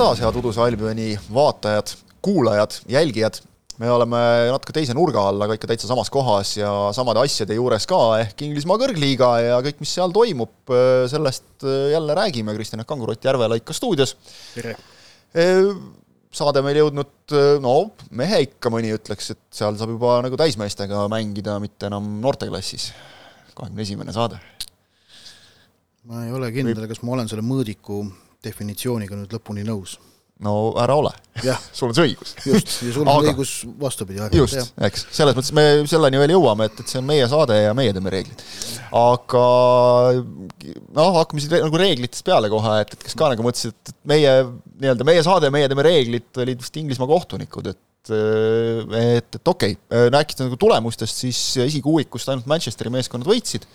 taas, head Uduse Albioni vaatajad, kuulajad, jälgijad. me oleme natuke teise nurga all, aga ikka täitsa samas kohas ja samade asjade juures ka, ehk Inglismaa kõrgliiga ja kõik, mis seal toimub, sellest jälle räägime, Kristjan Kangur, Ott Järvela ikka stuudios. tere! saade meil jõudnud, no mehe ikka mõni ütleks, et seal saab juba nagu täismeestega mängida, mitte enam noorteklassis. kahekümne esimene saade. ma ei ole kindel, kas ma olen selle mõõdiku definitsiooniga nüüd lõpuni nõus. no ära ole. sul on see õigus. just, ja sul on Aga... õigus vastupidi arvata. just, eks, selles mõttes me selleni veel jõuame, et, et see on meie saade ja meie teeme reeglid. aga noh, hakkame siis nagu reeglitest peale kohe, et, et kes ka nagu mõtlesid, et meie nii-öelda meie saade, meie teeme reeglid, olid vist Inglismaa kohtunikud, et et, et okei okay,, rääkides nagu tulemustest, siis esikuuikust ainult Manchesteri meeskonnad võitsid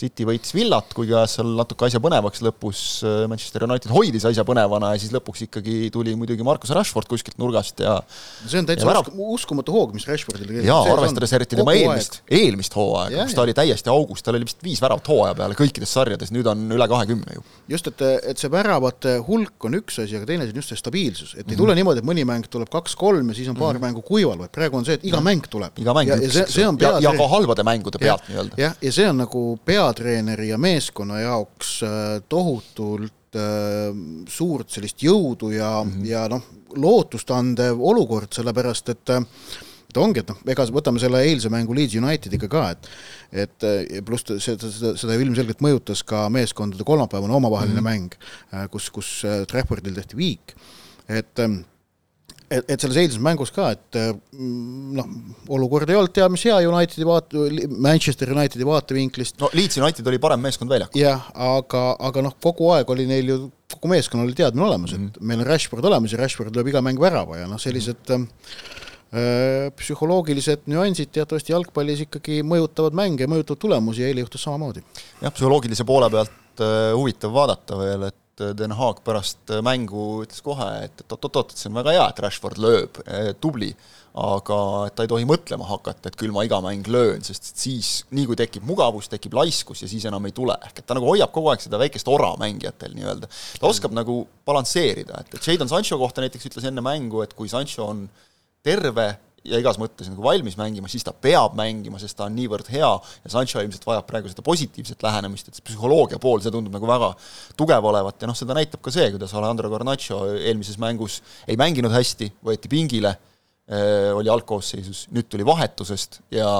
City võitis Villat, kuigi ajas seal natuke asja põnevaks lõpus, äh, Manchester United hoidis asja põnevana ja siis lõpuks ikkagi tuli muidugi Marcus Rashford kuskilt nurgast ja see on täitsa usk, uskumatu hoog, mis Rashfordil jaa, arvestades eriti tema eelmist, eelmist hooaega, kus ta oli täiesti augus, tal oli vist viis väravat hooaja peale kõikides sarjades, nüüd on üle kahekümne ju. just, et, et see väravate hulk on üks asi, aga teine asi on just see stabiilsus, et ei mm -hmm. tule niimoodi, et mõni mäng tuleb kaks-kolm ja siis on paar mm -hmm. mängu kuival, vaid praegu on see, et iga ja. mäng tuleb. iga mäng ja, üks, see, see ja, ja ka halbade mängude pealt nii-öelda. jah, ja see on nagu peatreeneri ja meeskonna jaoks äh, tohutult äh, suurt sellist jõudu ja mm, -hmm. ja noh, lootustandev olukord, sellepärast et äh, et ongi, et noh, ega võtame selle eilse mängu Leeds Unitediga ka, et et pluss seda, seda, seda ilmselgelt mõjutas ka meeskondade kolmapäevane omavaheline mm -hmm. mäng, kus, kus Traffordil tehti viik, et et, et selles eilses mängus ka, et mm, noh, olukord ei olnud teab mis hea Unitedi vaate, Manchester Unitedi vaatevinklist. no Leeds United oli parem meeskond väljakul. jah, aga, aga noh, kogu aeg oli neil ju, kogu meeskonnal oli teadmine olemas mm, -hmm. et meil on Rashford olemas ja Rashford lööb iga mäng värava ja noh, sellised mm -hmm. psühholoogilised nüansid teatavasti jalgpallis ikkagi mõjutavad mänge mõjutavad tulemusi ja eile juhtus samamoodi. jah, psühholoogilise poole pealt äh, huvitav vaadata veel, et et Den Haag pärast mängu ütles kohe, et oot-oot-oot, see on väga hea, et Rashford lööb, eh, tubli, aga et ta ei tohi mõtlema hakata, et küll ma iga mäng löön, sest siis nii kui tekib mugavus, tekib laiskus ja siis enam ei tule, ehk et ta nagu hoiab kogu aeg seda väikest ora mängijatel nii-öelda. ta oskab nagu balansseerida, et, et Jadon Sancho kohta näiteks ütles enne mängu, et kui Sancho on terve ja igas mõttes nagu valmis mängima, siis ta peab mängima, sest ta on niivõrd hea ja Sancho ilmselt vajab praegu seda positiivset lähenemist, et see psühholoogia pool, see tundub nagu väga tugev olevat ja noh, seda näitab ka see, kuidas Alejandro Garnacho eelmises mängus ei mänginud hästi, võeti pingile äh,, oli algkoosseisus, nüüd tuli vahetusest ja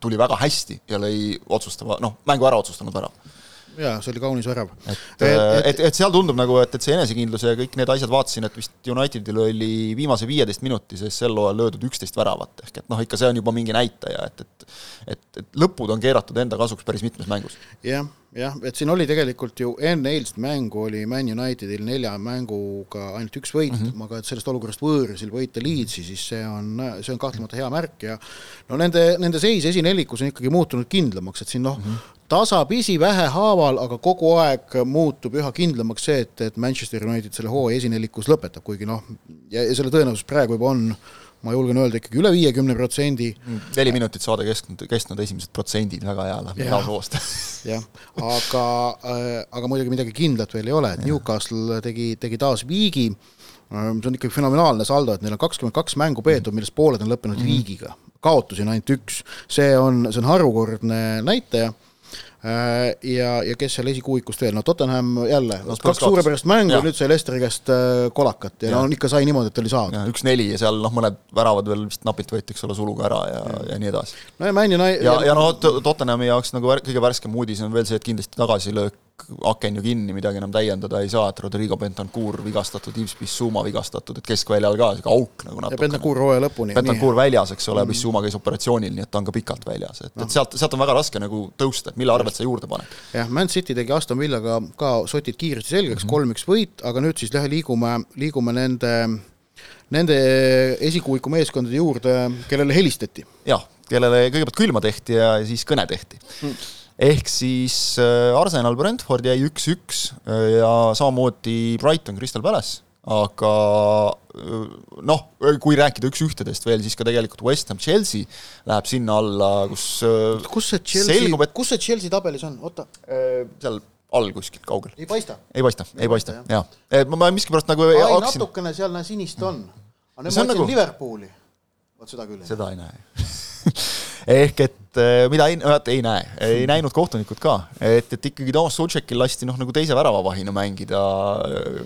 tuli väga hästi ja lõi otsustava, noh, mängu ära otsustanud värav jaa, see oli kaunis värav. et, et, et, et seal tundub nagu, et, et see enesekindlus ja kõik need asjad, vaatasin, et vist Unitedil oli viimase viieteist minuti sees sel hooajal löödud üksteist väravat, ehk et noh, ikka see on juba mingi näitaja, et, et et, et lõpud on keeratud enda kasuks päris mitmes mängus. jah, jah, et siin oli tegelikult ju enne eilset mängu oli Man Unitedil nelja mänguga ainult üks võit mm, -hmm. aga et sellest olukorrast võõrsil võita Leedsi, siis see on, see on kahtlemata hea märk ja no nende, nende seis esinelikus on ikkagi muutunud kindlamaks, et siin noh mm -hmm., tasapisi vähehaaval, aga kogu aeg muutub üha kindlamaks see, et, et Manchester United selle hooaja esinelikus lõpetab, kuigi noh, ja, selle tõenäosus praegu juba on ma julgen öelda ikkagi üle viiekümne protsendi. neli minutit saade kestnud, kestnud esimesed protsendid, väga hea, lähme taas jah, aga äh,, aga muidugi midagi kindlat veel ei ole, et Newcastle tegi, tegi taas viigi äh,, see on ikkagi fenomenaalne saldo, et neil on kakskümmend kaks mängu peetud, millest pooled on lõppenud mm -hmm. viigiga. kaotusi on ainult üks, see on, see on harukordne näitaja ja, ja kes seal esikuuikust veel, no Tottenham jälle. No,, kaks suurepärast mängu, nüüd sai Lesteri käest äh, kolakat ja, ja no ikka sai niimoodi, et oli saada. üks-neli ja seal noh, mõned väravad veel vist napilt võeti, eks ole, suluga ära ja, ja, ja nii edasi. no ja Man United ja, ja noh, Tottenhami jaoks nagu kõige värskem uudis on veel see, et kindlasti tagasilöök aken ju kinni, midagi enam täiendada ei saa, et Rodrigo Bentancur vigastatud, Yves Bissouma vigastatud, et keskväljal ka niisugune auk nagu natuke. Bentancur hooaja lõpuni. Bentancur väljas, eks ole mm., Bissouma käis operatsioonil, nii et ta on ka pikalt väljas, et no., et sealt, sealt on väga raske nagu tõusta, et mille arvelt sa juurde paned. jah, Man City tegi Aston Villaga ka sotid kiiresti selgeks mm, kolm-üks -hmm. võit, aga nüüd siis lähe liigume, liigume nende nende esikuuiku meeskondade juurde, kellele helistati. jah, kellele kõigepealt külma tehti ja siis kõne tehti mm ehk siis äh, Arsenal Brentford jäi üks-üks ja samamoodi Brighton Crystal Palace, aga noh, kui rääkida üks-ühtedest veel, siis ka tegelikult West Ham Chelsea läheb sinna alla, kus kus see Chelsea, et... kus see Chelsea tabelis on, oota? seal all kuskil kaugel. ei paista? ei paista, ei paista, jaa. et ma, ma miskipärast nagu ai, hakkasin... natukene seal näe sinist on. aga nüüd ma otsin nagu... Liverpooli. vot seda küll. seda ei näe ehk et eh, mida ei, ei näe, ei näinud kohtunikud ka, et, et ikkagi Toomas Sutšekil lasti noh, nagu teise väravavahina mängida, eh,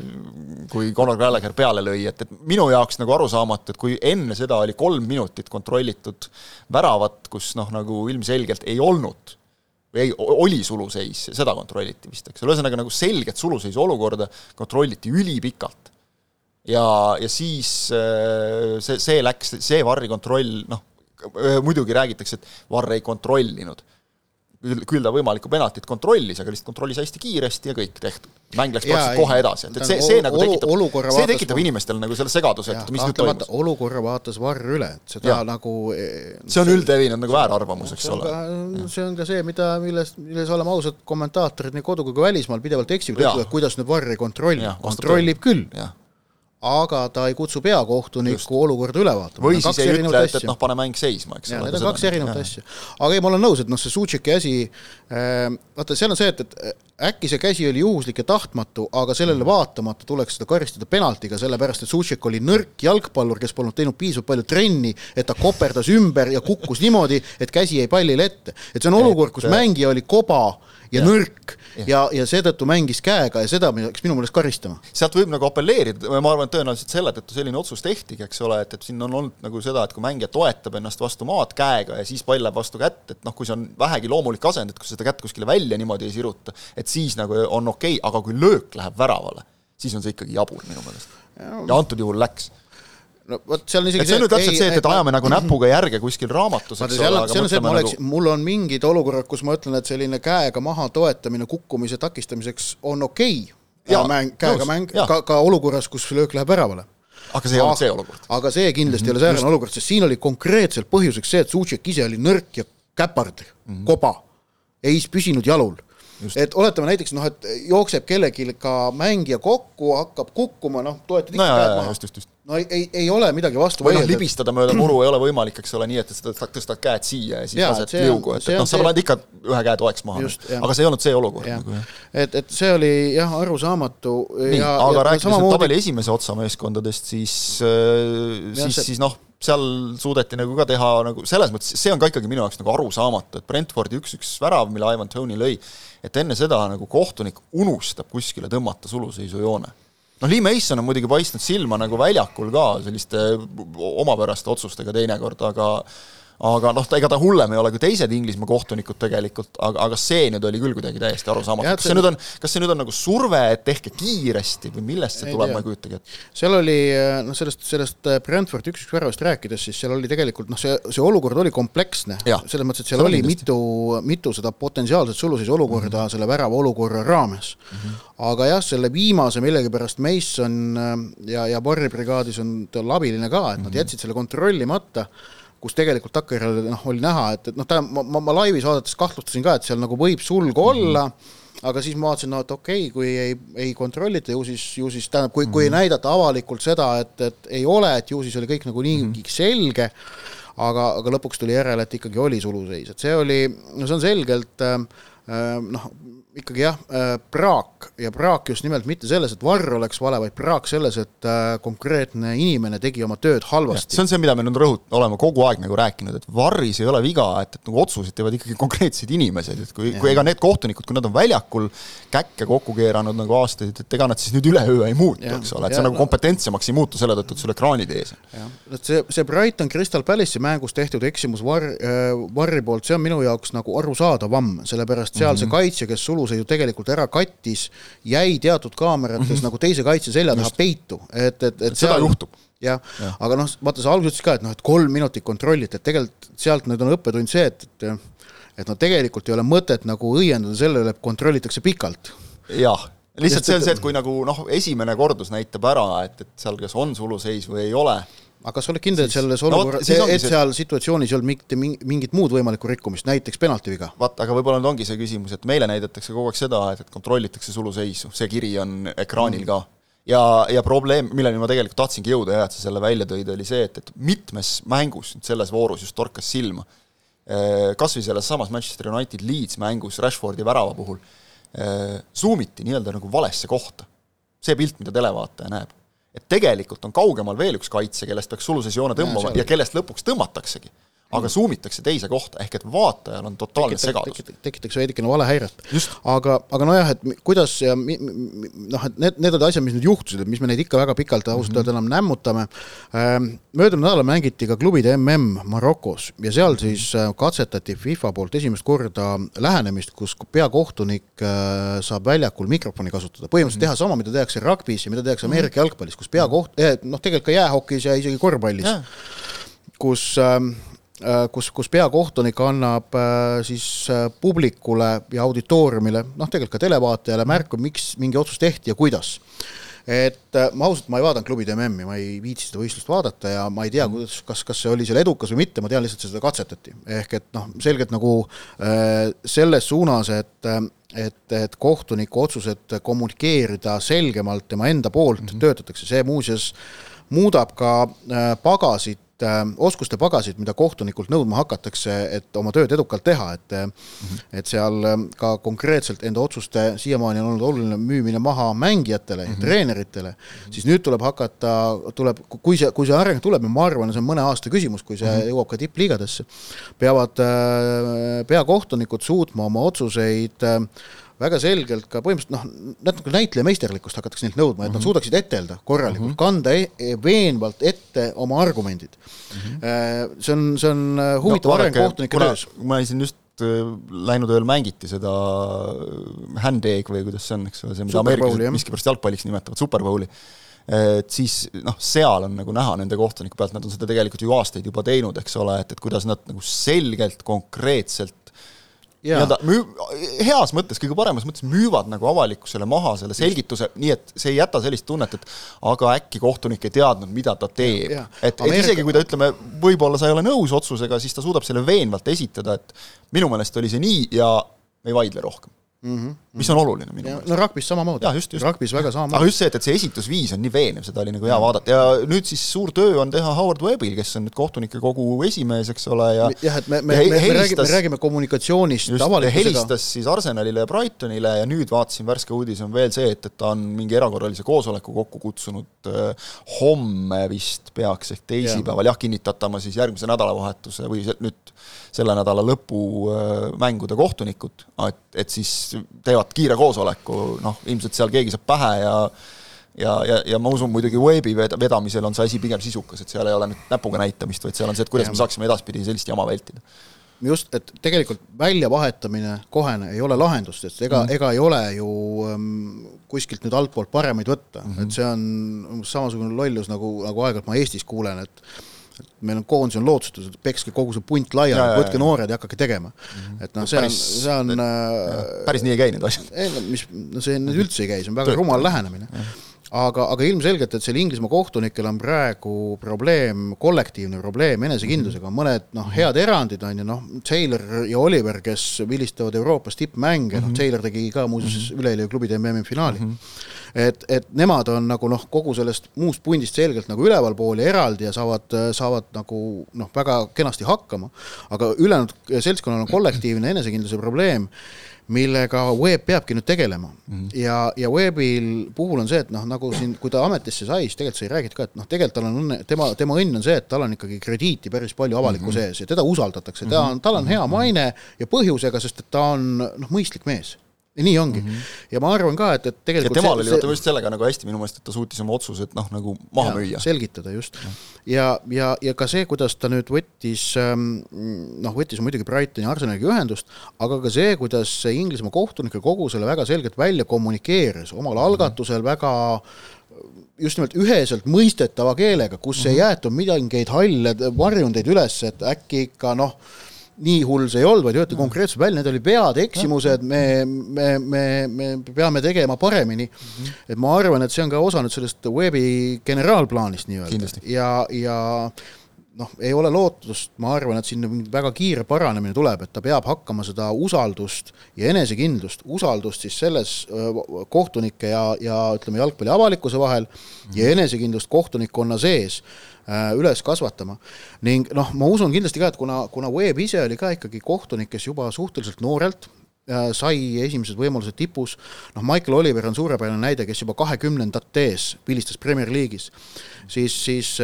kui Conor Gallagher peale lõi, et, et minu jaoks nagu arusaamatu, et kui enne seda oli kolm minutit kontrollitud väravat, kus noh, nagu ilmselgelt ei olnud või ei, oli suluseis, seda kontrolliti vist, eks ole, ühesõnaga nagu selget suluseisu olukorda kontrolliti ülipikalt. ja, ja siis eh, see, see läks, see varri kontroll, noh, muidugi räägitakse, et Varr ei kontrollinud. küll, küll ta võimalikku penaltit kontrollis, aga lihtsalt kontrollis hästi kiiresti ja kõik tehtud. mäng läks praktiliselt kohe edasi, et, et see, see nagu tekitab, see tekitab inimestel nagu selle segaduse, et mis nüüd toimus. olukorra vaatas Varr üle, et seda ja. nagu eh, see on üldlevinud nagu väärarvamus, eks ole. see on ka see, mida, milles, milles oleme ausad, kommentaatorid nii kodu kui ka välismaal pidevalt eksivad, kuidas nüüd Varr ei kontrolli, kontrollib küll aga ta ei kutsu peakohtunikku olukorda üle vaatama. või siis ei ütle, et, et noh, pane mäng seisma, eks ole. Need on kaks erinevat asja. aga ei, ma olen nõus, et noh, see Sucheki asi äh,, vaata, seal on see, et, et äkki see käsi oli juhuslik ja tahtmatu, aga sellele vaatamata tuleks seda karistada penaltiga, sellepärast et Suchek oli nõrk jalgpallur, kes polnud teinud piisavalt palju trenni, et ta koperdas ümber ja kukkus niimoodi, et käsi jäi pallile ette. et see on olukord, kus mängija oli koba ja, ja nõrk ja, ja, ja seetõttu mängis käega ja seda peaks minu meelest karistama. sealt võib nagu apelleerida, ma arvan, et tõenäoliselt selle tõttu selline otsus tehtigi, eks ole, et, et siin on olnud nagu seda, et kui mängija toetab ennast vastu maad käega ja siis pall läheb vastu kätt, et noh, kui see on vähegi loomulik asend, et kui seda kätt kuskile välja niimoodi ei siruta, et siis nagu on okei okay,, aga kui löök läheb väravale, siis on see ikkagi jabur minu meelest. ja antud juhul läks no vot, seal on isegi et see on nüüd täpselt see, et, et ajame nagu näpuga järge kuskil raamatus, eks ole, aga on see, ma oleks nagu..., mul on mingid olukorrad, kus ma ütlen, et selline käega maha toetamine kukkumise takistamiseks on okei okay. mäng, käega mäng, ka, ka olukorras, kus löök läheb väravale aga see ei olnud see olukord. aga see kindlasti ei ole säärane olukord, sest siin oli konkreetselt põhjuseks see, et Suchek ise oli nõrk ja käpard mm, -hmm. koba, ei püsinud jalul et oletame näiteks noh, et jookseb kellelgi ka mängija kokku, hakkab kukkuma, noh, toetad ikka no, käed maha. just, just, just no ei, ei, ei ole midagi vastu või noh, libistada mööda muru ei ole võimalik, eks ole, nii et sa tõstad käed siia ja siis ja, lased liugu, et, et noh, sa paned ikka ühe käe toeks maha. aga see ei olnud see olukord ja. nagu jah. et, et see oli jah, arusaamatu. nii, aga ja rääkides nüüd tabeli esimese otsa meeskondadest, siis, äh, siis, siis noh, seal suudeti nagu ka teha nagu selles mõttes, see on ka ikkagi minu jaoks nagu arusaamatu, et Brentfordi üks-üks värav, mille Ivan Tony lõi, et enne seda nagu kohtunik unustab kuskile tõmmata suluseisujoone. noh, Lee Mason on muidugi paistnud silma nagu väljakul ka selliste omapäraste otsustega teinekord, aga aga noh, ega ta hullem ei ole kui teised Inglismaa kohtunikud tegelikult, aga, aga see nüüd oli küll kuidagi täiesti arusaamatu, kas see nüüd on, kas see nüüd on nagu surve, et tehke kiiresti või millest see tuleb, ma ei kujutagi ette. seal oli noh, sellest, sellest äh, Brentford üks-üks väravast rääkides, siis seal oli tegelikult noh, see, see olukord oli kompleksne, selles mõttes, et seal oli kindlasti. mitu, mitu seda potentsiaalset suluseisu olukorda mm -hmm. selle värava olukorra raames mm. -hmm. aga jah, selle viimase millegipärast Mason äh, ja, ja Barri brigaadis on ta labiline ka, et nad mhm. jätsid selle kontrollimata kus tegelikult takkajärjel noh, oli näha, et, et noh, ta, ma, ma, ma laivis vaadates kahtlustasin ka, et seal nagu võib sulg olla mm, -hmm. aga siis ma vaatasin, no et okei okay,, kui ei, ei kontrollita, ju siis, ju siis tähendab, kui mm, -hmm. kui ei mhm. näidata avalikult seda, et, et ei ole, et ju siis oli kõik nagu niigi mm -hmm. selge, aga, aga lõpuks tuli järele, et ikkagi oli suluseis, et see oli, no see on selgelt äh, noh, ikkagi jah, äh, praak ja praak just nimelt mitte selles, et varr oleks vale, vaid praak selles, et äh, konkreetne inimene tegi oma tööd halvasti. see on see, mida me nüüd rõhut-, oleme kogu aeg nagu rääkinud, et varris ei ole viga, et, et nagu otsuseid teevad ikkagi konkreetsed inimesed, et kui, kui ega need kohtunikud, kui nad on väljakul käkke kokku keeranud nagu aastaid, et ega nad siis nüüd üleöö ei muutu, eks ole, et see nagu kompetentsemaks ei muutu selle tõttu, et sul ekraanid ees on. et see, see Brighton Crystal Palace'i mängus tehtud eksimus var- äh,, varri poolt, see on minu jaoks nagu arusaadavam, sellepärast seal mm -hmm. see kaitsja, kes sulu Aluse ju tegelikult ära kattis, jäi teatud kaamerates mm -hmm. nagu teise kaitse selja taha peitu, et, et, et seda seal, juhtub jah ja., aga noh, vaata sa alguses ütlesid ka, et noh, et kolm minutit kontrolliti, et tegelikult sealt nüüd on õppetund see, et, et et noh, tegelikult ei ole mõtet nagu õiendada selle üle, et kontrollitakse pikalt. jah, lihtsalt see on see, et kui nagu noh, esimene kordus näitab ära, et, et seal kas on suluseis või ei ole aga kas sa oled kindel, et selles olukorras no,, et seal situatsioonis ei olnud mitte mingit muud võimalikku rikkumist, näiteks penaltiviga? vaat, aga võib-olla nüüd ongi see küsimus, et meile näidatakse kogu aeg seda, et, et kontrollitakse suluseisu, see kiri on ekraanil mm. ka ja, ja probleem, milleni ma tegelikult tahtsingi jõuda ja et sa selle välja tõid, oli see, et, et mitmes mängus nüüd selles voorus just torkas silma, eh, kas või selles samas Manchester United Leeds mängus Rashfordi värava puhul, zoom eh, nii-öelda nagu valesse kohta. see pilt, mida televaataja näeb. Et tegelikult on kaugemal veel üks kaitse, kellest peaks suluses joone tõmbama ja, ja kellest lõpuks tõmmataksegi aga zoom itakse teise kohta, ehk et vaatajal on totaalne segadus tekit,. tekitaks veidikene valehäiret. aga, aga nojah, et kuidas ja mi, mi, noh, et need, need olid asjad, mis nüüd juhtusid, et mis me neid ikka väga pikalt ausalt mhm. öelda mm -hmm. enam nämmutame ähm,. möödunud nädalal mängiti ka klubide mm Marokos ja seal siis äh, katsetati FIFA poolt esimest korda lähenemist, kus peakohtunik äh, saab väljakul mikrofoni kasutada, põhimõtteliselt mm -hmm. teha sama, mida tehakse rugbis ja mida tehakse Ameerika mm -hmm. jalgpallis, kus peakoht- eh,, noh, tegelikult ka jäähokis ja isegi korvpallis yeah kus Äh, kus, kus peakohtunik annab äh, siis äh, publikule ja auditooriumile, noh, tegelikult ka televaatajale märku, miks mingi otsus tehti ja kuidas. et ma ausalt, ma ei vaadanud klubide MM-i, ma ei viitsi seda võistlust vaadata ja ma ei tea, kuidas, kas, kas see oli seal edukas või mitte, ma tean lihtsalt, seda katsetati. ehk et noh, selgelt nagu selles suunas, et et, et kohtuniku otsused kommunikeerida selgemalt tema enda poolt mm -hmm. töötatakse, see muuseas muudab ka pagasit äh, oskuste pagasid, mida kohtunikult nõudma hakatakse, et oma tööd edukalt teha, et -hmm. et seal äh, ka konkreetselt enda otsuste siiamaani on olnud oluline müümine maha mängijatele mm, -hmm. treeneritele -hmm. siis nüüd tuleb hakata, tuleb, kui see, kui see areng tuleb ja ma arvan, see on mõne aasta küsimus, kui see jõuab ka tippliigadesse, peavad äh, peakohtunikud suutma oma otsuseid väga selgelt ka põhimõtteliselt noh, natuke näitleja meisterlikkust hakatakse neilt nõudma, et mm -hmm. nad mhm. suudaksid etelda korralikult mm, -hmm. kanda e e veenvalt ette oma argumendid mm. -hmm. see on, see on äh, huvitav no, areng kohtunike töös. ma siin just äh, läinud ööl mängiti seda hand egg või kuidas see on, eks ole, see, mida ameeriklased miskipärast jalgpalliks nimetavad, Super Bowli et siis noh, seal on nagu näha nende kohtuniku pealt, nad on seda tegelikult ju aastaid juba teinud, eks ole, et, et kuidas nad nagu selgelt, konkreetselt nii-öelda müü-, heas mõttes, kõige paremas mõttes müüvad nagu avalikkusele maha selle selgituse, nii et see ei jäta sellist tunnet, et aga äkki kohtunik ei teadnud, mida ta teeb. et, et isegi kui ta ütleme, võib-olla sa ei ole nõus otsusega, siis ta suudab selle veenvalt esitada, et minu meelest oli see nii ja ei vaidle rohkem mm. -hmm. mis on oluline minu meelest. no rugbis samamoodi. rugbis väga samamoodi. aga just see, et, et see esitusviis on nii veenev, seda oli nagu hea vaadata ja nüüd siis suur töö on teha Howard Webbil, kes on nüüd kohtunike kogu esimees, eks ole, ja jah, et me, me, me, me räägime, me räägime kommunikatsioonist avalikkusega. helistas siis Arsenalile ja Brightonile ja nüüd vaatasin, värske uudis on veel see, et, et ta on mingi erakorralise koosoleku kokku kutsunud äh, homme vist peaks, ehk teisipäeval jah ja,, kinnitatama siis järgmise nädalavahetuse või nüüd selle nädala lõpu äh, mängude kohtunikud, et, et siis teevad kiire koosoleku, noh, ilmselt seal keegi saab pähe ja ja, ja, ja ma usun muidugi veebi vedamisel on see asi pigem sisukas, et seal ei ole nüüd näpuga näitamist, vaid seal on see, et kuidas ja. me saaksime edaspidi sellist jama vältida just, et tegelikult väljavahetamine kohene ei ole lahendus, sest ega mm, -hmm. ega ei ole ju ähm, kuskilt nüüd altpoolt paremaid võtta mm, -hmm. et see on samasugune lollus, nagu, nagu aeg-ajalt ma Eestis kuulen, et meil on koondis on lootustus, et pekske kogu see punt laiali, võtke noored ja hakake tegema mm. -hmm. et noh, see on, see on äh, päris nii ei käi need asjad. ei no mis, no see nüüd üldse ei käi, see on väga rumal lähenemine. Aga, aga ilmselgelt, et seal Inglismaa kohtunikel on praegu probleem, kollektiivne probleem enesekindlusega, mhm. mõned noh, head erandid on ju noh, Taylor ja Oliver, kes vilistavad Euroopas tippmänge noh mhm. Taylor tegi ka muuseas mm -hmm. üleeile klubide MM-i finaali mm. -hmm et, et nemad on nagu noh, kogu sellest muust pundist selgelt nagu ülevalpool ja eraldi ja saavad, saavad nagu noh, väga kenasti hakkama, aga ülejäänud seltskonnal on kollektiivne enesekindluse probleem millega Web peabki nüüd tegelema mm. -hmm. ja, ja Webil puhul on see, et noh, nagu siin, kui ta ametisse sai, siis tegelikult sai räägitud ka, et noh, tegelikult tal on õnne, tema, tema õnn on see, et tal on ikkagi krediiti päris palju avalikkuse mm -hmm. ees ja teda usaldatakse, ta on, tal on hea maine ja põhjusega, sest et ta on noh, mõistlik mees nii ongi mm. -hmm. ja ma arvan ka, et, et tegelikult ja temal oli vaata just sellega nagu hästi minu meelest, et ta suutis oma otsused noh, nagu maha ja, müüa. selgitada just. ja, ja, ja ka see, kuidas ta nüüd võttis ähm, noh, võttis muidugi Brightoni Arsenaliga ühendust, aga ka see, kuidas see Inglismaa kohtunike kogu selle väga selgelt välja kommunikeeris, omal mhm. algatusel mm -hmm. väga just nimelt üheselt mõistetava keelega, kus mm -hmm. ei jäetud mingeid halle varjundeid üles, et äkki ikka noh, nii hull see ei olnud, vaid öeldi konkreetselt välja, need olid vead, eksimused, me, me, me, me peame tegema paremini mm. -hmm. et ma arvan, et see on ka osa nüüd sellest veebi generaalplaanist nii-öelda ja, ja noh, ei ole lootust, ma arvan, et siin väga kiire paranemine tuleb, et ta peab hakkama seda usaldust ja enesekindlust, usaldust siis selles kohtunike ja, ja ütleme, jalgpalli avalikkuse vahel mm -hmm. ja enesekindlust kohtunikkonna sees üles kasvatama. ning noh, ma usun kindlasti ka, et kuna, kuna Webb ise oli ka ikkagi kohtunik, kes juba suhteliselt noorelt sai esimesed võimalused tipus, noh, Michael Oliver on suurepärane näide, kes juba kahekümnendat ees vilistas Premier League'is, siis, siis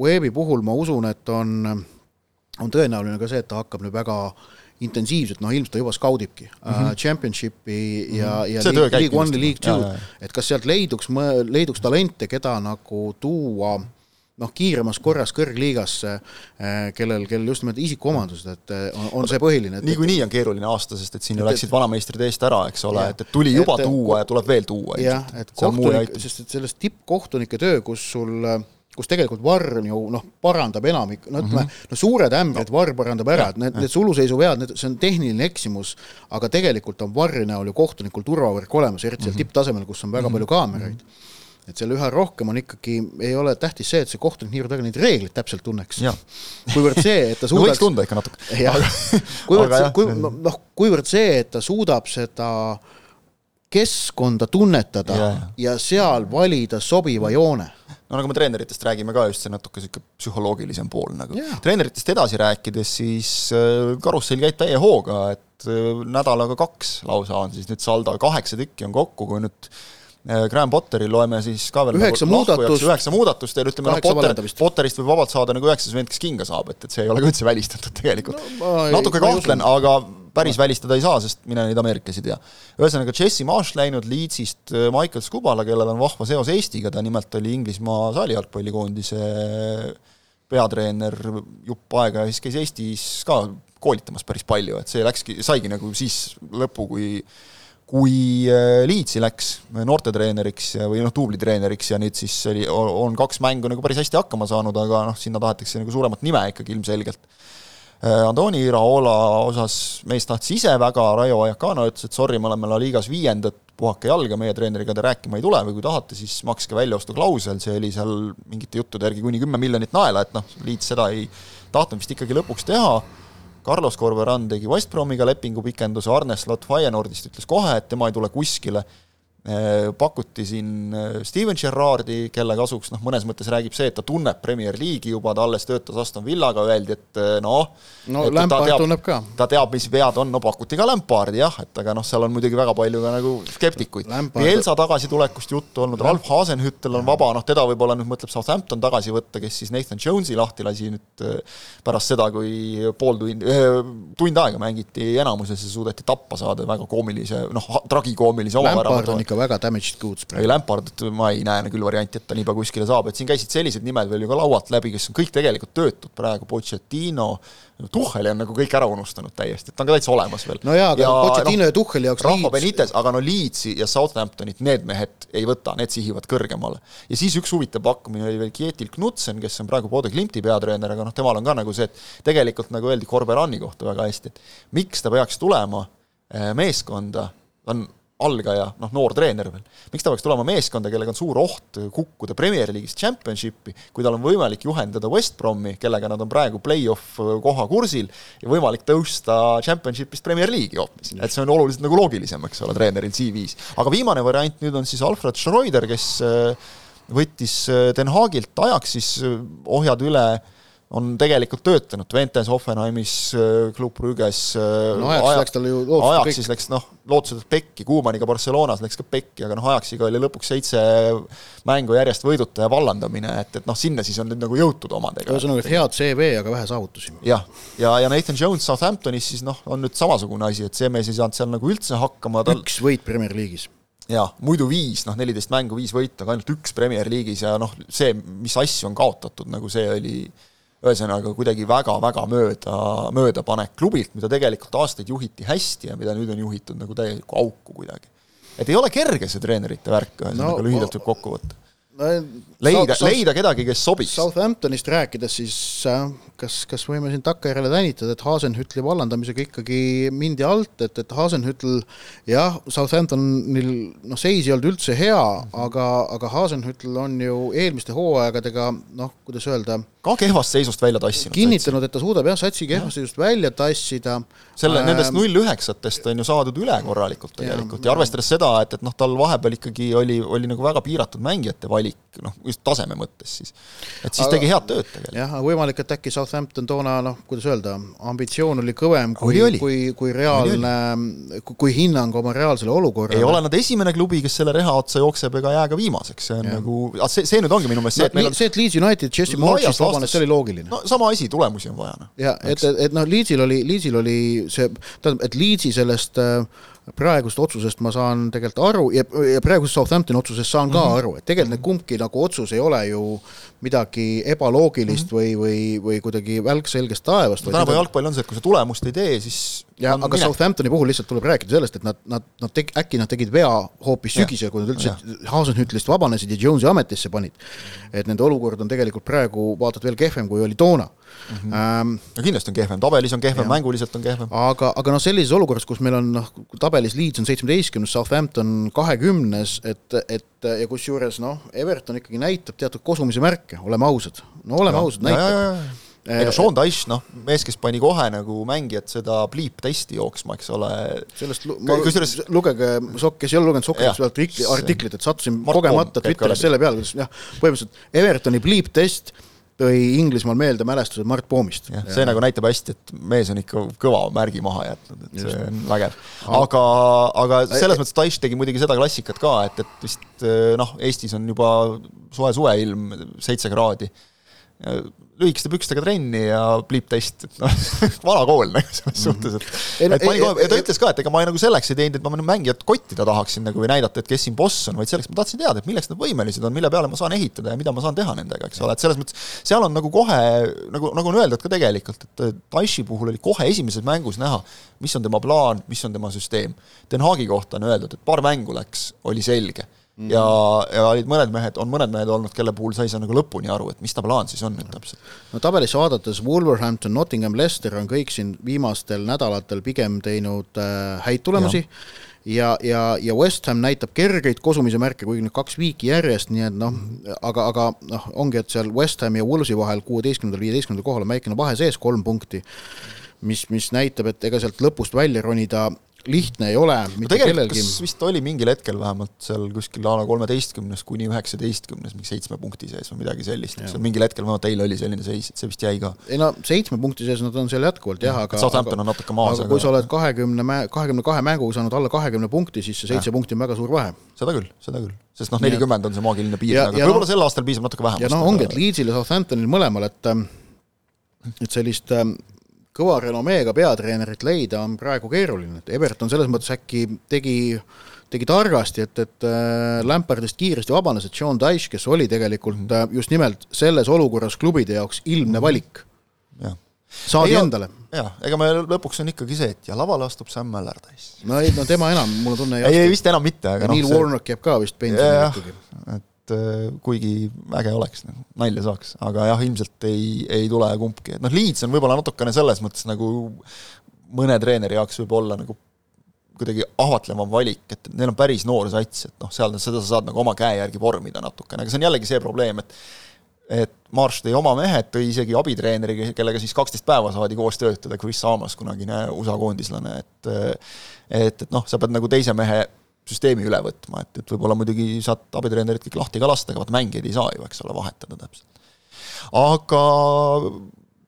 Webi puhul ma usun, et on, on tõenäoline ka see, et ta hakkab nüüd väga intensiivselt, noh ilmselt ta juba skaudibki mm -hmm. championship'i ja mm, -hmm. ja League, League One'i, League Two'd, et kas sealt leiduks, leiduks talente, keda nagu tuua noh, kiiremas korras kõrgliigasse, eh, kellel, kellel just nimelt isikuomadused, et eh, on, on see põhiline. niikuinii on keeruline aasta, sest et siin ju läksid vanameistrid eest ära, eks ole, et, et tuli juba et, tuua ja tuleb veel tuua. jah, et kohtunik, sest et selles tippkohtunike töö, kus sul äh, kus tegelikult Varr ju noh, parandab enamik, no ütleme mm, -hmm. no suured ämbrid no. Varr parandab ära, et need, need suluseisuvead, need, see on tehniline eksimus, aga tegelikult on Varri näol ju kohtunikul turvavõrk olemas, eriti seal mm -hmm. tipptasemel, kus on väga mm -hmm. palju kaameraid mm. -hmm et seal üha rohkem on ikkagi, ei ole tähtis see, et see kohtunik niivõrd väga neid reegleid täpselt tunneks. kuivõrd see, et ta suudaks no võiks tunda ikka natuke. kuivõrd, kui noh, kuivõrd see, et ta suudab seda keskkonda tunnetada ja, ja seal valida sobiva joone. No nagu me treeneritest räägime ka just see natuke sihuke psühholoogilisem pool nagu. Treeneritest edasi rääkides, siis äh, karussell käib täie hooga, et äh, nädalaga kaks lausa on siis nüüd saldo, kaheksa tükki on kokku, kui nüüd äh, Graham Potteri loeme siis ka veel üheksa nagu muudatust, üheksa muudatust ja ütleme, noh, Potter, Potterist võib vabalt saada nagu üheksas vend, kes kinga saab, et, et see ei ole ka üldse välistatud tegelikult. No,. natuke kahtlen, aga päris välistada ei saa, sest mine neid ameeriklasi tea. ühesõnaga, Jesse Marsh läinud Leedsist äh, Michael Scubala, kellel on vahva seos Eestiga, ta nimelt oli Inglismaa saalijalgpallikoondise peatreener jupp aega ja siis käis Eestis ka koolitamas päris palju, et see läkski, saigi nagu siis lõppu, kui kui äh, Leedsi läks noortetreeneriks või noh, duublitreeneriks ja nüüd siis oli, on kaks mängu nagu päris hästi hakkama saanud, aga noh, sinna tahetakse nagu suuremat nime ikkagi ilmselgelt Äh, Antoni Iraola osas mees tahtis ise väga, Raio Ajakano ütles, et sorry, me oleme La Ligas viiendad, puhake jalga, meie treeneriga te rääkima ei tule või kui tahate, siis makske väljaostuklausel, see oli seal mingite juttude järgi kuni kümme miljonit naela, et noh, Liit seda ei tahtnud vist ikkagi lõpuks teha, Carlos Corberan tegi West Bromiga lepingu pikenduse, Arne Slot Feyenoordist ütles kohe, et tema ei tule kuskile pakuti siin äh, Steven Gerrardi, kelle kasuks noh, mõnes mõttes räägib see, et ta tunneb Premier League'i juba, ta alles töötas Aston Villaga, öeldi, et äh, noh no Lampard teab, tunneb ka. ta teab, mis vead on, no pakuti ka Lampardi jah, et aga noh, seal on muidugi väga palju ka nagu skeptikuid. Pielsa tagasitulekust juttu olnud, Ralf Hasenhüttel on vaba, noh teda võib-olla nüüd mõtleb Southampton tagasi võtta, kes siis Nathan Jones'i lahti lasi nüüd pärast seda, kui pool tundi, tund aega mängiti enamuses ja suudeti tappa saada väga koomilise, noh, tragikoomilise oma värava ikka väga damaged goods ei, Lampard, ma ei näe küll varianti, et ta niipea kuskile saab, et siin käisid sellised nimed veel ju ka laualt läbi, kes on kõik tegelikult töötud praegu, Pochettino, Tuhheli on nagu kõik ära unustanud täiesti, et ta on ka täitsa olemas veel. no jaa, aga ja, Pochettino no, ja Tuhheli jaoks Rafa Benitez, aga no Leedsi ja Southamptonit need mehed ei võta, need sihivad kõrgemale. ja siis üks huvitav pakkumine oli veel Kjetil Knutsen, kes on praegu Bode Klimti peatreener, aga noh, temal on ka nagu see, et tegelikult nagu öeldi Korberani kohta väga hästi, et miks ta peaks tulema eh, meeskonda, on algaja, noh, noor treener veel, miks ta peaks tulema meeskonda, kellega on suur oht kukkuda Premier League'ist Championshipi, kui tal on võimalik juhendada West Bromi, kellega nad on praegu play-off koha kursil, ja võimalik tõusta Championshipist Premier League'i hoopis. et see on oluliselt nagu loogilisem, eks ole, treeneril CV-s. aga viimane variant nüüd on siis Alfred Schreuder, kes äh, võttis äh, Den Haagilt ajaks siis äh, ohjad üle on tegelikult töötanud. Twentes, Hoffenheimis, äh, Club Brügges äh, no ajaks aja, läks tal ju siis läks noh, lootused pekki, Kuumaniga Barcelonas läks ka pekki, aga noh, Ajaxiga oli lõpuks seitse mängu järjest võiduta ja vallandamine, et, et noh, sinna siis on nüüd nagu jõutud omadega. ühesõnaga, et head CV, aga vähe saavutusi. jah, ja, ja, ja Nathan Jones Southamptonis siis noh, on nüüd samasugune asi, et see mees ei saanud seal nagu üldse hakkama. Tal.... üks võit Premier League'is. Jaa, muidu viis, noh, neliteist mängu, viis võitu, aga ainult üks Premier League'is ja noh, see, mis asju on kaotatud, nagu see oli ühesõnaga kuidagi väga-väga mööda, möödapanek klubilt, mida tegelikult aastaid juhiti hästi ja mida nüüd on juhitud nagu täielikku auku kuidagi. et ei ole kerge see treenerite värk, ühesõnaga no, lühidalt võib kokku võtta leida, leida kedagi, kes sobiks. Southamptonist rääkides, siis äh, kas, kas võime siin takkajärele tänitada, et Hasenhütli vallandamisega ikkagi mindi alt, et, et Hasenhütl jah, Southamptonil noh, seis ei olnud üldse hea, aga, aga Hasenhütl on ju eelmiste hooaegadega noh, kuidas öelda, ka kehvast seisust välja tassinud. kinnitanud, et ta suudab jah, satsi kehvast seisust välja tassida. selle ähm,, nendest null üheksatest on ju saadud üle korralikult tegelikult ja, ja arvestades seda, et, et noh, tal vahepeal ikkagi oli, oli nagu väga piiratud mängijate valik, noh, just taseme mõttes siis. et siis aga, tegi head tööd tegelikult. jah, võimalik, et äkki Southampton toona noh, kuidas öelda, ambitsioon oli kõvem kui, kui, kui reaalne, kui hinnang oma reaalsele olukorrale. ei ole nad esimene klubi, kes selle reha otsa jookseb ega jää ka viimaseks, see on ja. nagu, see, see nüüd ongi minu meelest see, et meil on see, et Leeds United Jesse Marchist vabanes, see oli loogiline. no sama asi, tulemusi on vaja, noh. ja et, et, et noh, Leedsil oli, Leedsil oli see, tähendab, et Leedsi sellest äh, praegust otsusest ma saan tegelikult aru ja, ja praegusest Southamptoni otsusest saan ka mm -hmm. aru, et tegelikult need kumbki nagu otsus ei ole ju midagi ebaloogilist mm -hmm. või, või, või kuidagi välk selgest taevast. tänapäeva jalgpall on see, et kui sa tulemust ei tee, siis ja aga minek. Southamptoni puhul lihtsalt tuleb rääkida sellest, et nad, nad, nad teg-, äkki nad tegid vea hoopis sügisel, kui nad üldse Hasenhütlist vabanesid ja Jonesi ametisse panid. et nende olukord on tegelikult praegu vaata et veel kehvem, kui oli toona mm. -hmm. Ähm, no kindlasti on kehvem, tabelis on kehvem, mänguliselt on kehvem. aga, aga noh, sellises olukorras, kus meil on noh, tabelis Leeds on seitsmeteistkümnes, Southampton kahekümnes, et, et ja kusjuures noh, Everton ikkagi näitab teatud kosumise märke, oleme ausad. no oleme no, ausad, näitab ei no Sean Dyche, noh, mees, kes pani kohe nagu mängijad seda bleep-testi jooksma, eks ole. sellest lu-, ma, kusjuures lugege, kes ei ole lugenud Sokkers artikli, artiklit, et sattusin Mart kogemata Twitteris selle peale, kuidas jah, põhimõtteliselt Evertoni bleep-test tõi Inglismaal meelde mälestused Mart Poomist. jah, see nagu näitab hästi, et mees on ikka kõva märgi maha jätnud, et Just. see on vägev. aga, aga selles mõttes Dyche tegi muidugi seda klassikat ka, et, et vist noh, Eestis on juba soe suveilm, seitse kraadi lühikeste pükstega trenni ja pliip-test, et noh, vana kool nagu selles mhm. suhtes, et et pani kohe, ja ta ütles ka, et ega ma nagu selleks ei teinud, et ma mängijat kottida tahaksin nagu või näidata, et kes siin boss on, vaid selleks ma tahtsin teada, et milleks nad võimelised on, mille peale ma saan ehitada ja mida ma saan teha nendega, eks ole, et selles mõttes seal on nagu kohe, nagu, nagu on öeldud ka tegelikult, et Taishi puhul oli kohe esimeses mängus näha, mis on tema plaan, mis on tema süsteem. Den Haagi kohta on öeldud, et paar mängu läks, oli selge Mm. ja, ja olid mõned mehed, on mõned mehed olnud, kelle puhul sa ei saa nagu lõpuni aru, et mis ta plaan siis on nüüd täpselt. no tabelisse vaadates Wolverhampton, Nottingham, Leicester on kõik siin viimastel nädalatel pigem teinud äh, häid tulemusi ja, ja, ja, ja West Ham näitab kergeid kosumise märke, kuigi nüüd kaks viiki järjest, nii et noh, aga, aga noh, ongi, et seal West Hami ja Wolvesi vahel kuueteistkümnendal, viieteistkümnendal kohal on väikene vahe sees, kolm punkti, mis, mis näitab, et ega sealt lõpust välja ronida lihtne ei ole mitte kellelgi. vist oli mingil hetkel vähemalt seal kuskil a la kolmeteistkümnes kuni üheksateistkümnes, mingi seitsme punkti sees või midagi sellist, eks ju, mingil hetkel vähemalt eile oli selline seis, et see vist jäi ka. ei no seitsme punkti sees nad on seal jätkuvalt jah, aga Southampton on natuke maas, aga kui sa oled kahekümne mä-, kahekümne kahe mänguga saanud alla kahekümne punkti, siis see seitse punkti on väga suur vahe. seda küll, seda küll, sest noh, nelikümmend on see maagiline piir, aga võib-olla no, sel aastal piisab natuke vähem. ja noh, ongi, et Leedsil ja Southamptonil mõlemal, et et sellist kõva renomeega peatreenerit leida on praegu keeruline, et Everton selles mõttes äkki tegi, tegi targasti, et, et äh, Lampardist kiiresti vabanes, et Sean Dyche, kes oli tegelikult -hmm. just nimelt selles olukorras klubide jaoks ilmne mhm. valik, saadi ei, endale. jah, ega me lõpuks on ikkagi see, et ja lavale astub Sam Allardyce. no ei, no tema enam, mul on tunne ei, ei vist enam mitte, aga noh. Neil Warnock jääb ka vist pensionile ikkagi. et et äh, kuigi äge oleks, nagu nalja saaks, aga jah, ilmselt ei, ei tule kumbki, et noh, Leeds on võib-olla natukene selles mõttes nagu mõne treeneri jaoks võib olla nagu kuidagi ahvatlevam valik, et neil on päris noor sats, et noh, seal seda sa saad nagu oma käe järgi vormida natukene, aga see on jällegi see probleem, et et Marsh tõi oma mehed, tõi isegi abitreeneri, kellega siis kaksteist päeva saadi koos töötada, Chris Saamas, kunagine USA koondislane, et et, et noh, sa pead nagu teise mehe süsteemi üle võtma, et, et võib-olla muidugi saad abitreenerit kõik lahti ka lasta, aga vaat mängijaid ei saa ju, eks ole, vahetada täpselt. aga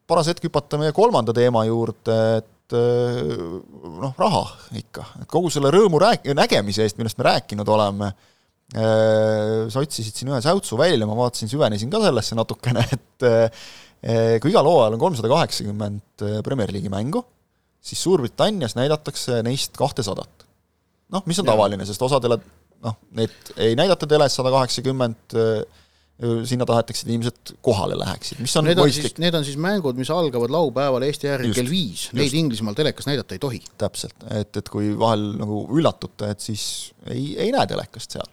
paras hetk hüpata meie kolmanda teema juurde, et noh, raha ikka, et kogu selle rõõmu rääk-, nägemise eest, millest me rääkinud oleme, sa otsisid siin ühe säutsu välja, ma vaatasin, süvenesin ka sellesse natukene, et kui igal hooajal on kolmsada kaheksakümmend Premier League'i mängu, siis Suurbritannias näidatakse neist kahtesadat noh, mis on tavaline, sest osadele noh, need ei näidata teles sada kaheksakümmend, sinna tahetakse, et inimesed kohale läheksid, mis on need mõistlik. Need on siis mängud, mis algavad laupäeval Eesti järgi kell viis, neid Inglismaal telekas näidata ei tohi. täpselt, et, et kui vahel nagu üllatute, et siis ei, ei näe telekast seal,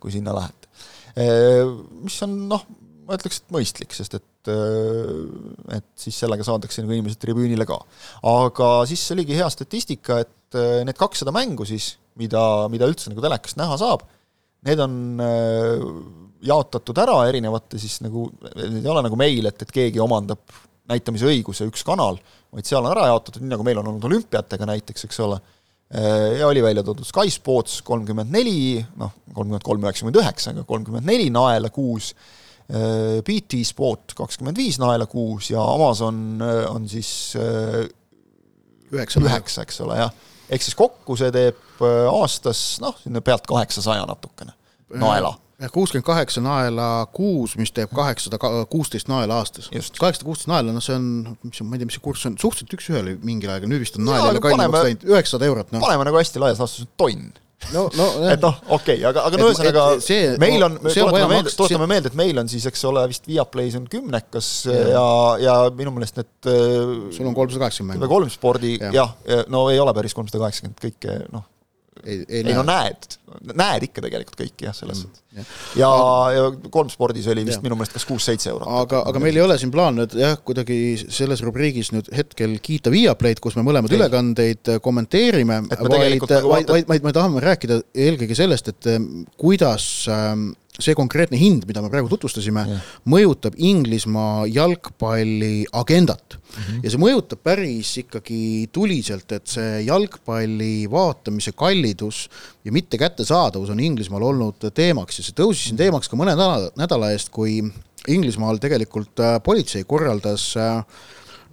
kui sinna lähete. mis on noh, ma ütleks, et mõistlik, sest et, et siis sellega saadakse nagu inimesed tribüünile ka. aga siis oligi hea statistika, et need kakssada mängu siis, mida, mida üldse nagu telekast näha saab, need on jaotatud ära erinevate siis nagu, need ei ole nagu meil, et, et keegi omandab näitamise õiguse üks kanal, vaid seal on ära jaotatud, nii nagu meil on olnud olümpiatega näiteks, eks ole, ja oli välja toodud Sky Sports kolmkümmend neli, noh, kolmkümmend kolm, üheksakümmend üheksa, aga kolmkümmend neli naela kuus, BT Sport kakskümmend viis naela kuus ja Amazon on siis üheksa, üheksa, eks ole, jah. ehk siis kokku see teeb aastas noh, sinna pealt kaheksasaja natukene naela. Kuuskümmend kaheksa naela kuus, mis teeb kaheksasada kuusteist naela aastas. kaheksasada kuusteist naela, no see on, mis on, ma ei tea, mis see kurss on, suhteliselt üks-ühele mingil ajal, nüüd vist on nael jälle kallimaks läinud, üheksasada eurot, noh. paneme nagu hästi laias laastus tonn. No, no et noh, okei okay,, aga, aga no ühesõnaga meil on, tuletame meelde, tuletame meelde, et meil on siis, eks ole, vist Viaplay's on kümnekas ja, ja, ja minu meelest need sul on kolmsada kaheksakümmend. mängu. kolm spordi jah. ja, ja, no ei ole päris kolmsada kaheksakümmend kõike, noh, ei, ei, ei no näed, näed ikka tegelikult kõiki jah, selles mõttes mm,. ja, ja kolm spordis oli vist ja. minu meelest kas kuus-seitse eurot. aga, aga meil ei ole siin plaan nüüd jah, kuidagi selles rubriigis nüüd hetkel kiita Viaplay'd, kus me mõlemad ei. ülekandeid kommenteerime, vaid, nagu vaid, vaid, vaid me tahame rääkida eelkõige sellest, et eh, kuidas ähm, see konkreetne hind, mida me praegu tutvustasime, mõjutab Inglismaa jalgpalli agendat mm. -hmm. ja see mõjutab päris ikkagi tuliselt, et see jalgpalli vaatamise kallidus ja mitte kättesaadavus on Inglismaal olnud teemaks ja see tõusis siin teemaks ka mõne nädala, nädala eest, kui Inglismaal tegelikult äh, politsei korraldas äh,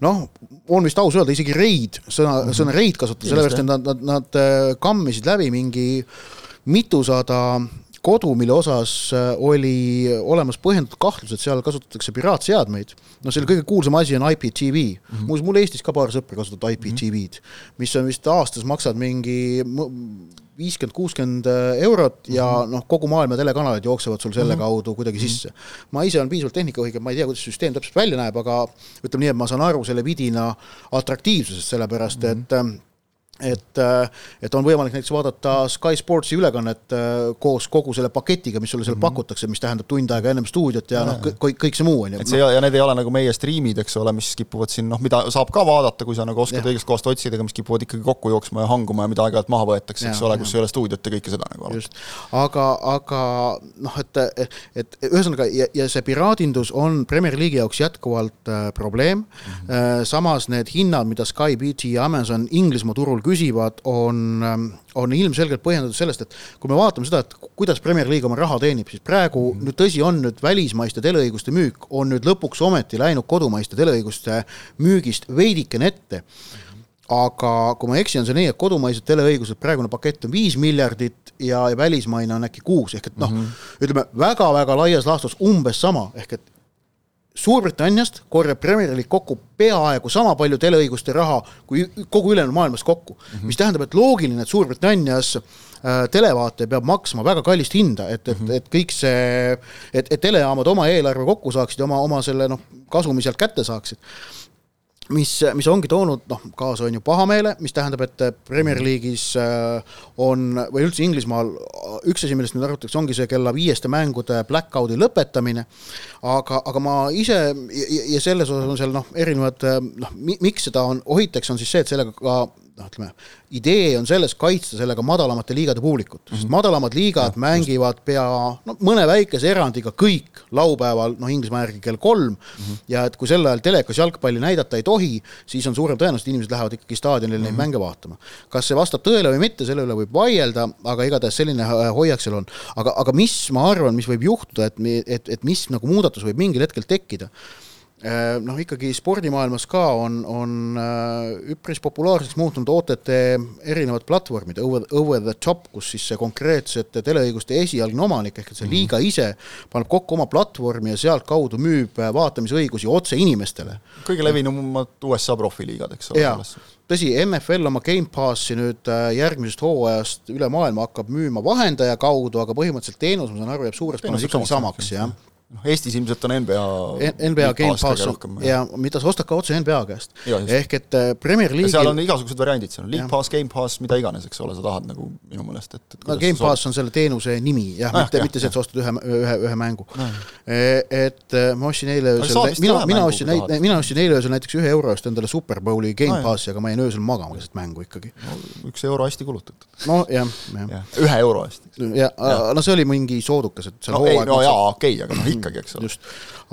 noh, on vist aus öelda, isegi reid, sõna mm, -hmm. sõna reid kasutada, sellepärast et nad, nad, nad äh, kammisid läbi mingi mitusada kodu, mille osas äh, oli olemas põhjendatud kahtlus, et seal kasutatakse piraatseadmeid. no selle kõige kuulsam asi on IPTV mm -hmm., muuseas mul Eestis ka paar sõpra kasutavad IPTV-d, mis on vist aastas maksad mingi viiskümmend, kuuskümmend äh, eurot ja mm -hmm. noh, kogu maailma telekanalid jooksevad sul selle mm -hmm. kaudu kuidagi mhm. sisse. ma ise olen piisavalt tehnikaõige, ma ei tea, kuidas süsteem täpselt välja näeb, aga ütleme nii, et ma saan aru selle vidina atraktiivsusest, sellepärast mm -hmm. et ähm, et, äh, et on võimalik näiteks vaadata Sky Sportsi ülekannet äh, koos kogu selle paketiga, mis sulle seal mm -hmm. pakutakse, mis tähendab tund aega ennem stuudiot ja noh, kõik, kõik see muu on ju. et see no. ja need ei ole nagu meie striimid, eks ole, mis kipuvad siin noh, mida saab ka vaadata, kui sa nagu oskad õigest kohast otsida, aga mis kipuvad ikkagi kokku jooksma ja hanguma ja mida aeg-ajalt maha võetakse, eks ole, kus ei ole stuudiot ja kõike seda nagu. just, aga, aga noh, et, et ühesõnaga ja, ja see piraadindus on Premier League'i jaoks jätkuvalt äh, probleem mm, -hmm. samas need hinnad, mida Sky, BT ja Amazon Inglismaa turul küsivad, on, ähm, on ilmselgelt põhjendatud sellest, et kui me vaatame seda, et kuidas Premier League oma raha teenib, siis praegu mm. nüüd tõsi on, nüüd välismaiste teleõiguste müük on nüüd lõpuks ometi läinud kodumaiste teleõiguste müügist veidikene ette aga kui ma ei eksi, on see nii, et kodumaised teleõigused, praegune pakett on viis miljardit ja, ja välismaine on äkki kuus, ehk et noh mm -hmm., ütleme väga-väga laias laastus umbes sama, ehk et Suurbritanniast korjab Premier League kokku peaaegu sama palju teleõiguste raha kui kogu ülejäänud maailmas kokku mm, -hmm. mis tähendab, et loogiline, et Suurbritannias äh, televaataja peab maksma väga kallist hinda, et, et mm, -hmm. et kõik see, et, et telejaamad oma eelarve kokku saaksid, oma, oma selle noh, kasumi sealt kätte saaksid mis, mis ongi toonud noh, kaasa on ju pahameele, mis tähendab, et Premier League'is äh, on või üldse Inglismaal üks asi, millest nüüd arutatakse, ongi see kella viieste mängude blackout'i lõpetamine. aga, aga ma ise ja, ja selles osas on seal noh, erinevad noh, miks seda on, ohitakse, on siis see, et sellega ka noh, ütleme, idee on selles kaitsta sellega madalamate liigade publikut mm, -hmm. sest mhm. madalamad liigad ja, mängivad just. pea no mõne väikese erandiga kõik laupäeval, noh Inglismaa järgi kell kolm mm -hmm. ja et kui sel ajal telekas jalgpalli näidata ei tohi, siis on suurem tõenäosus, et inimesed lähevad ikkagi staadionile mm -hmm. neid mhm. mänge vaatama. kas see vastab tõele või mitte, selle üle võib vaielda, aga igatahes selline hoiak seal on. aga, aga mis ma arvan, mis võib juhtuda, et, et, et mis nagu muudatus võib mingil hetkel tekkida Äh, noh, ikkagi spordimaailmas ka on, on äh, üpris populaarseks muutunud OTT erinevad platvormid, over, over the top, kus siis see konkreetsete teleõiguste esialgne omanik ehk et see mhm. liiga ise paneb kokku oma platvormi ja sealtkaudu müüb äh, vaatamisõigusi otse inimestele. kõige levinumad USA profiliigad, eks ole. tõsi, NFL oma Gamepassi nüüd järgmisest hooajast üle maailma hakkab müüma vahendaja kaudu, aga põhimõtteliselt teenus, ma saan aru, jääb suures plaanis ikkagi samaks, jah noh, Eestis ilmselt on NBA NBA Gamepass ja mida sa ostad ka otse NBA käest. ehk et äh, Premier League'il seal on igasugused variandid, seal on League Pass, Gamepass, mida iganes, eks ole, sa tahad nagu minu meelest, et, et no Gamepass on selle teenuse nimi jah ah,, mitte, mitte see, et sa ostad ühe, ühe, ühe mängu. E, et äh, ma ostsin eile öösel, mina, mina ostsin, mina ostsin eile öösel näiteks ühe euro eest endale Super Bowli Gamepassi, aga ma jäin öösel magama keset mängu ikkagi no,. üks euro hästi kulutatud. no jah, jah. ühe euro eest. ja, no see oli mingi soodukas, et seal no, hooaeg no jaa, okei aga noh, ikkagi, eks ole.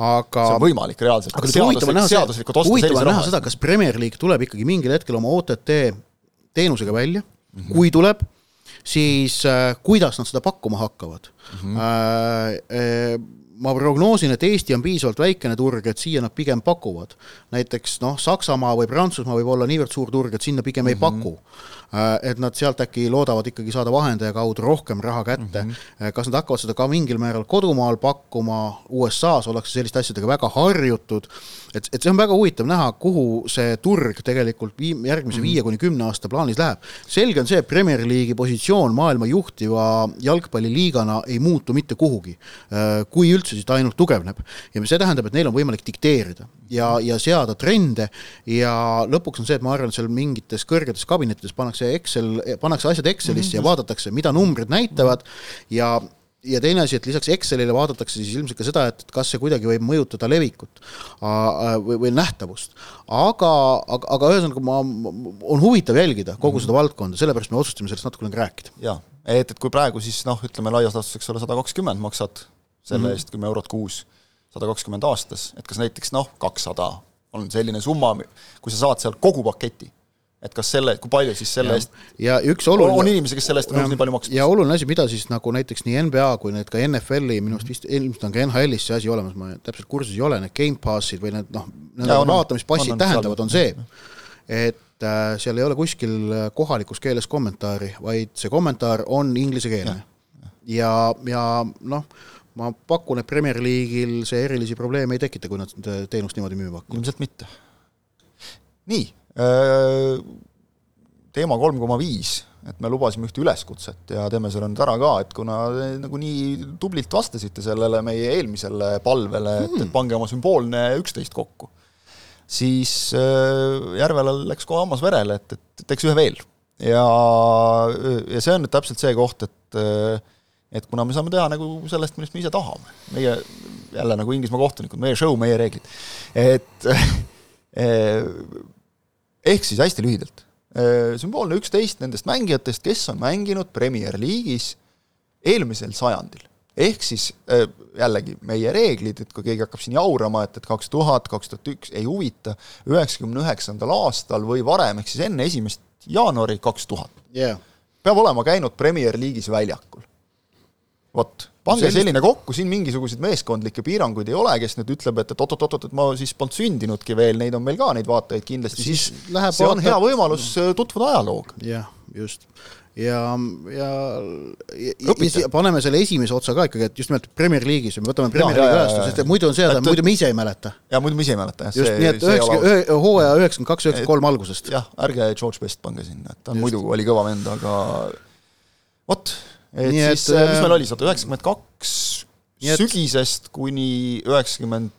aga see on võimalik reaalselt, aga seaduslik, seaduslikult osta sellise raha seda, kas Premier League tuleb ikkagi mingil hetkel oma OTT teenusega välja mm, -hmm. kui tuleb, siis äh, kuidas nad seda pakkuma hakkavad mm. -hmm. Äh, äh, ma prognoosin, et Eesti on piisavalt väikene turg, et siia nad pigem pakuvad. näiteks noh, Saksamaa või Prantsusmaa võib olla niivõrd suur turg, et sinna pigem mm -hmm. ei mhm. paku Äh, et nad sealt äkki loodavad ikkagi saada vahendaja kaudu rohkem raha kätte mm. -hmm. kas nad hakkavad seda ka mingil määral kodumaal pakkuma, USA-s ollakse selliste asjadega väga harjutud, et, et see on väga huvitav näha, kuhu see turg tegelikult viim-, järgmise mm -hmm. viie kuni kümne aasta plaanis läheb. selge on see, et Premier League'i positsioon maailma juhtiva jalgpalliliigana ei muutu mitte kuhugi, äh, kui üldse, ta ainult tugevneb. ja see tähendab, et neil on võimalik dikteerida ja, ja seada trende ja lõpuks on see, et ma arvan, seal mingites kõrgetes kabinettides pannakse Excel, pannakse asjad Excelisse mm -hmm. ja vaadatakse, mida numbrid näitavad ja ja teine asi, et lisaks Excelile vaadatakse siis ilmselt ka seda, et kas see kuidagi võib mõjutada levikut või, või nähtavust. aga, aga, aga ühesõnaga ma, on huvitav jälgida kogu -hmm. seda valdkonda, sellepärast me otsustasime sellest natukene rääkida. jaa, et, et kui praegu siis noh, ütleme laias laastus, eks ole, sada kakskümmend maksad selle -hmm. eest kümme eurot kuus, sada kakskümmend aastas, et kas näiteks noh, kakssada on selline summa, kui sa saad sealt kogu paketi et kas selle, kui palju siis selle ja. eest ja üks oluline on inimesi, kes selle eest on nõus nii palju maksma. ja oluline asi, mida siis nagu näiteks nii NBA kui need ka NFL-i, minu arust vist ilmselt on ka NHL-is see asi olemas, ma täpselt kursis ei ole, need Gamepassid või need noh, need vaatamispassid tähendavad, on see, et äh, seal ei ole kuskil kohalikus keeles kommentaari, vaid see kommentaar on inglisekeelne. ja, ja, ja noh, ma pakun, et Premier League'il see erilisi probleeme ei tekita, kui nad teenust niimoodi müüma hakkavad. ilmselt mitte. nii Äh, teema kolm koma viis, et me lubasime ühte üleskutset ja teeme selle nüüd ära ka, et kuna te nagu nii tublilt vastasite sellele meie eelmisele palvele, et, et hmm. pange oma sümboolne üksteist kokku, siis äh, Järvelal läks kohe hammas verele, et, et teeks ühe veel. ja, ja see on nüüd täpselt see koht, et et kuna me saame teha nagu sellest, millest me ise tahame, meie jälle nagu Inglismaa kohtunikud, meie show, meie reeglid, et ehk siis hästi lühidalt, äh, sümboolne üksteist nendest mängijatest, kes on mänginud Premier League'is eelmisel sajandil. ehk siis äh, jällegi meie reeglid, et kui keegi hakkab siin jaurama, et, et kaks tuhat, kaks tuhat üks, ei huvita, üheksakümne üheksandal aastal või varem, ehk siis enne esimest jaanuari kaks tuhat. peab olema käinud Premier League'is väljakul. Vot pange sellist... selline kokku, siin mingisuguseid meeskondlikke piiranguid ei ole, kes nüüd ütleb, et, et oot-oot-oot, et ma siis polnud sündinudki veel, neid on meil ka, neid vaatajaid kindlasti, siis, siis see vaata... on hea võimalus äh, tutvuda ajalooga. jah, just ja, ja, ja, ja paneme selle esimese otsa ka ikkagi, et just nimelt Premier League'is, me võtame Premier League'i ajastust, sest muidu on see, et muidu me ise ei mäleta. jaa, muidu me ise ei mäleta, jah. just, nii et üheksa, hooaja üheksakümmend kaks, üheksakümmend kolm algusest. jah, ärge George Best pange sinna, et ta muidu, oli kõva vend, aga vot, et Nii siis et, mis meil oli, sada üheksakümmend kaks sügisest kuni üheksakümmend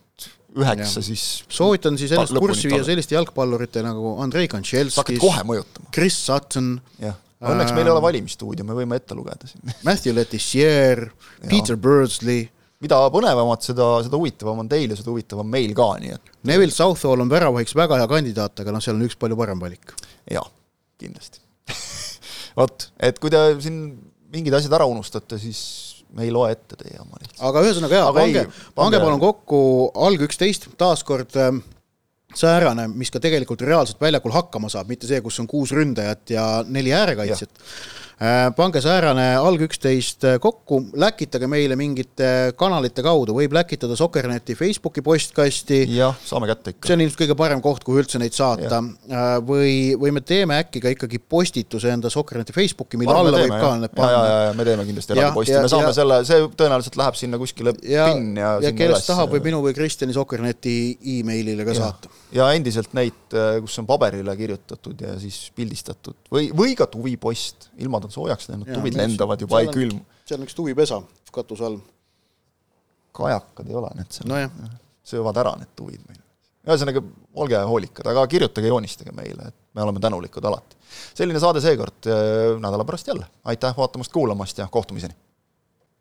üheksa siis soovitan siis ennast kurssi viia selliste jalgpallurite nagu Andrei Kontšelskis, kohe mõjutama. Chris Sutton. jah, õnneks meil ei ole valimisstuudio, me võime ette lugeda siin. Matthew Letizier, Peter Birdsley. Mida põnevamat, seda, seda huvitavam on teil ja seda huvitavam meil ka, nii et. Neville Southall on väravahiks väga hea kandidaat, aga noh, seal on üks palju parem valik. jaa, kindlasti. Vot, et kui te siin mingid asjad ära unustate, siis me ei loe ette teie oma lihtsalt. aga ühesõnaga jaa, pange, pange palun kokku alg üksteist, taaskord äh, säärane, mis ka tegelikult reaalselt väljakul hakkama saab, mitte see, kus on kuus ründajat ja neli äärekaitsjat pange säärane alg üksteist äh, kokku, läkitage meile mingite kanalite kaudu, võib läkitada Sokkerneti Facebooki postkasti. jah, saame kätte ikka. see on ilmselt kõige parem koht, kuhu üldse neid saata. Äh, või, või me teeme äkki ka ikkagi postituse enda Sokkerneti Facebooki, mille alla võib ka need panna. ja, ja, ja me teeme kindlasti eraldi posti, me saame ja, selle, see tõenäoliselt läheb sinna kuskile ja, pin ja ja kellest tahab, võib minu või Kristjani Sokkerneti emailile ka ja. saata. ja endiselt neid, kus on paberile kirjutatud ja siis pildistatud või, või ka tuvipost, ilma on soojaks läinud, tuvid lendavad juba, ei külmu. seal on üks tuvipesa katuse all. kajakad ei ole, need seal nojah, söövad ära need tuvid meil. ühesõnaga, olge hoolikad, aga kirjutage, joonistage meile, et me oleme tänulikud alati. selline saade seekord, nädala pärast jälle. aitäh vaatamast, kuulamast ja kohtumiseni!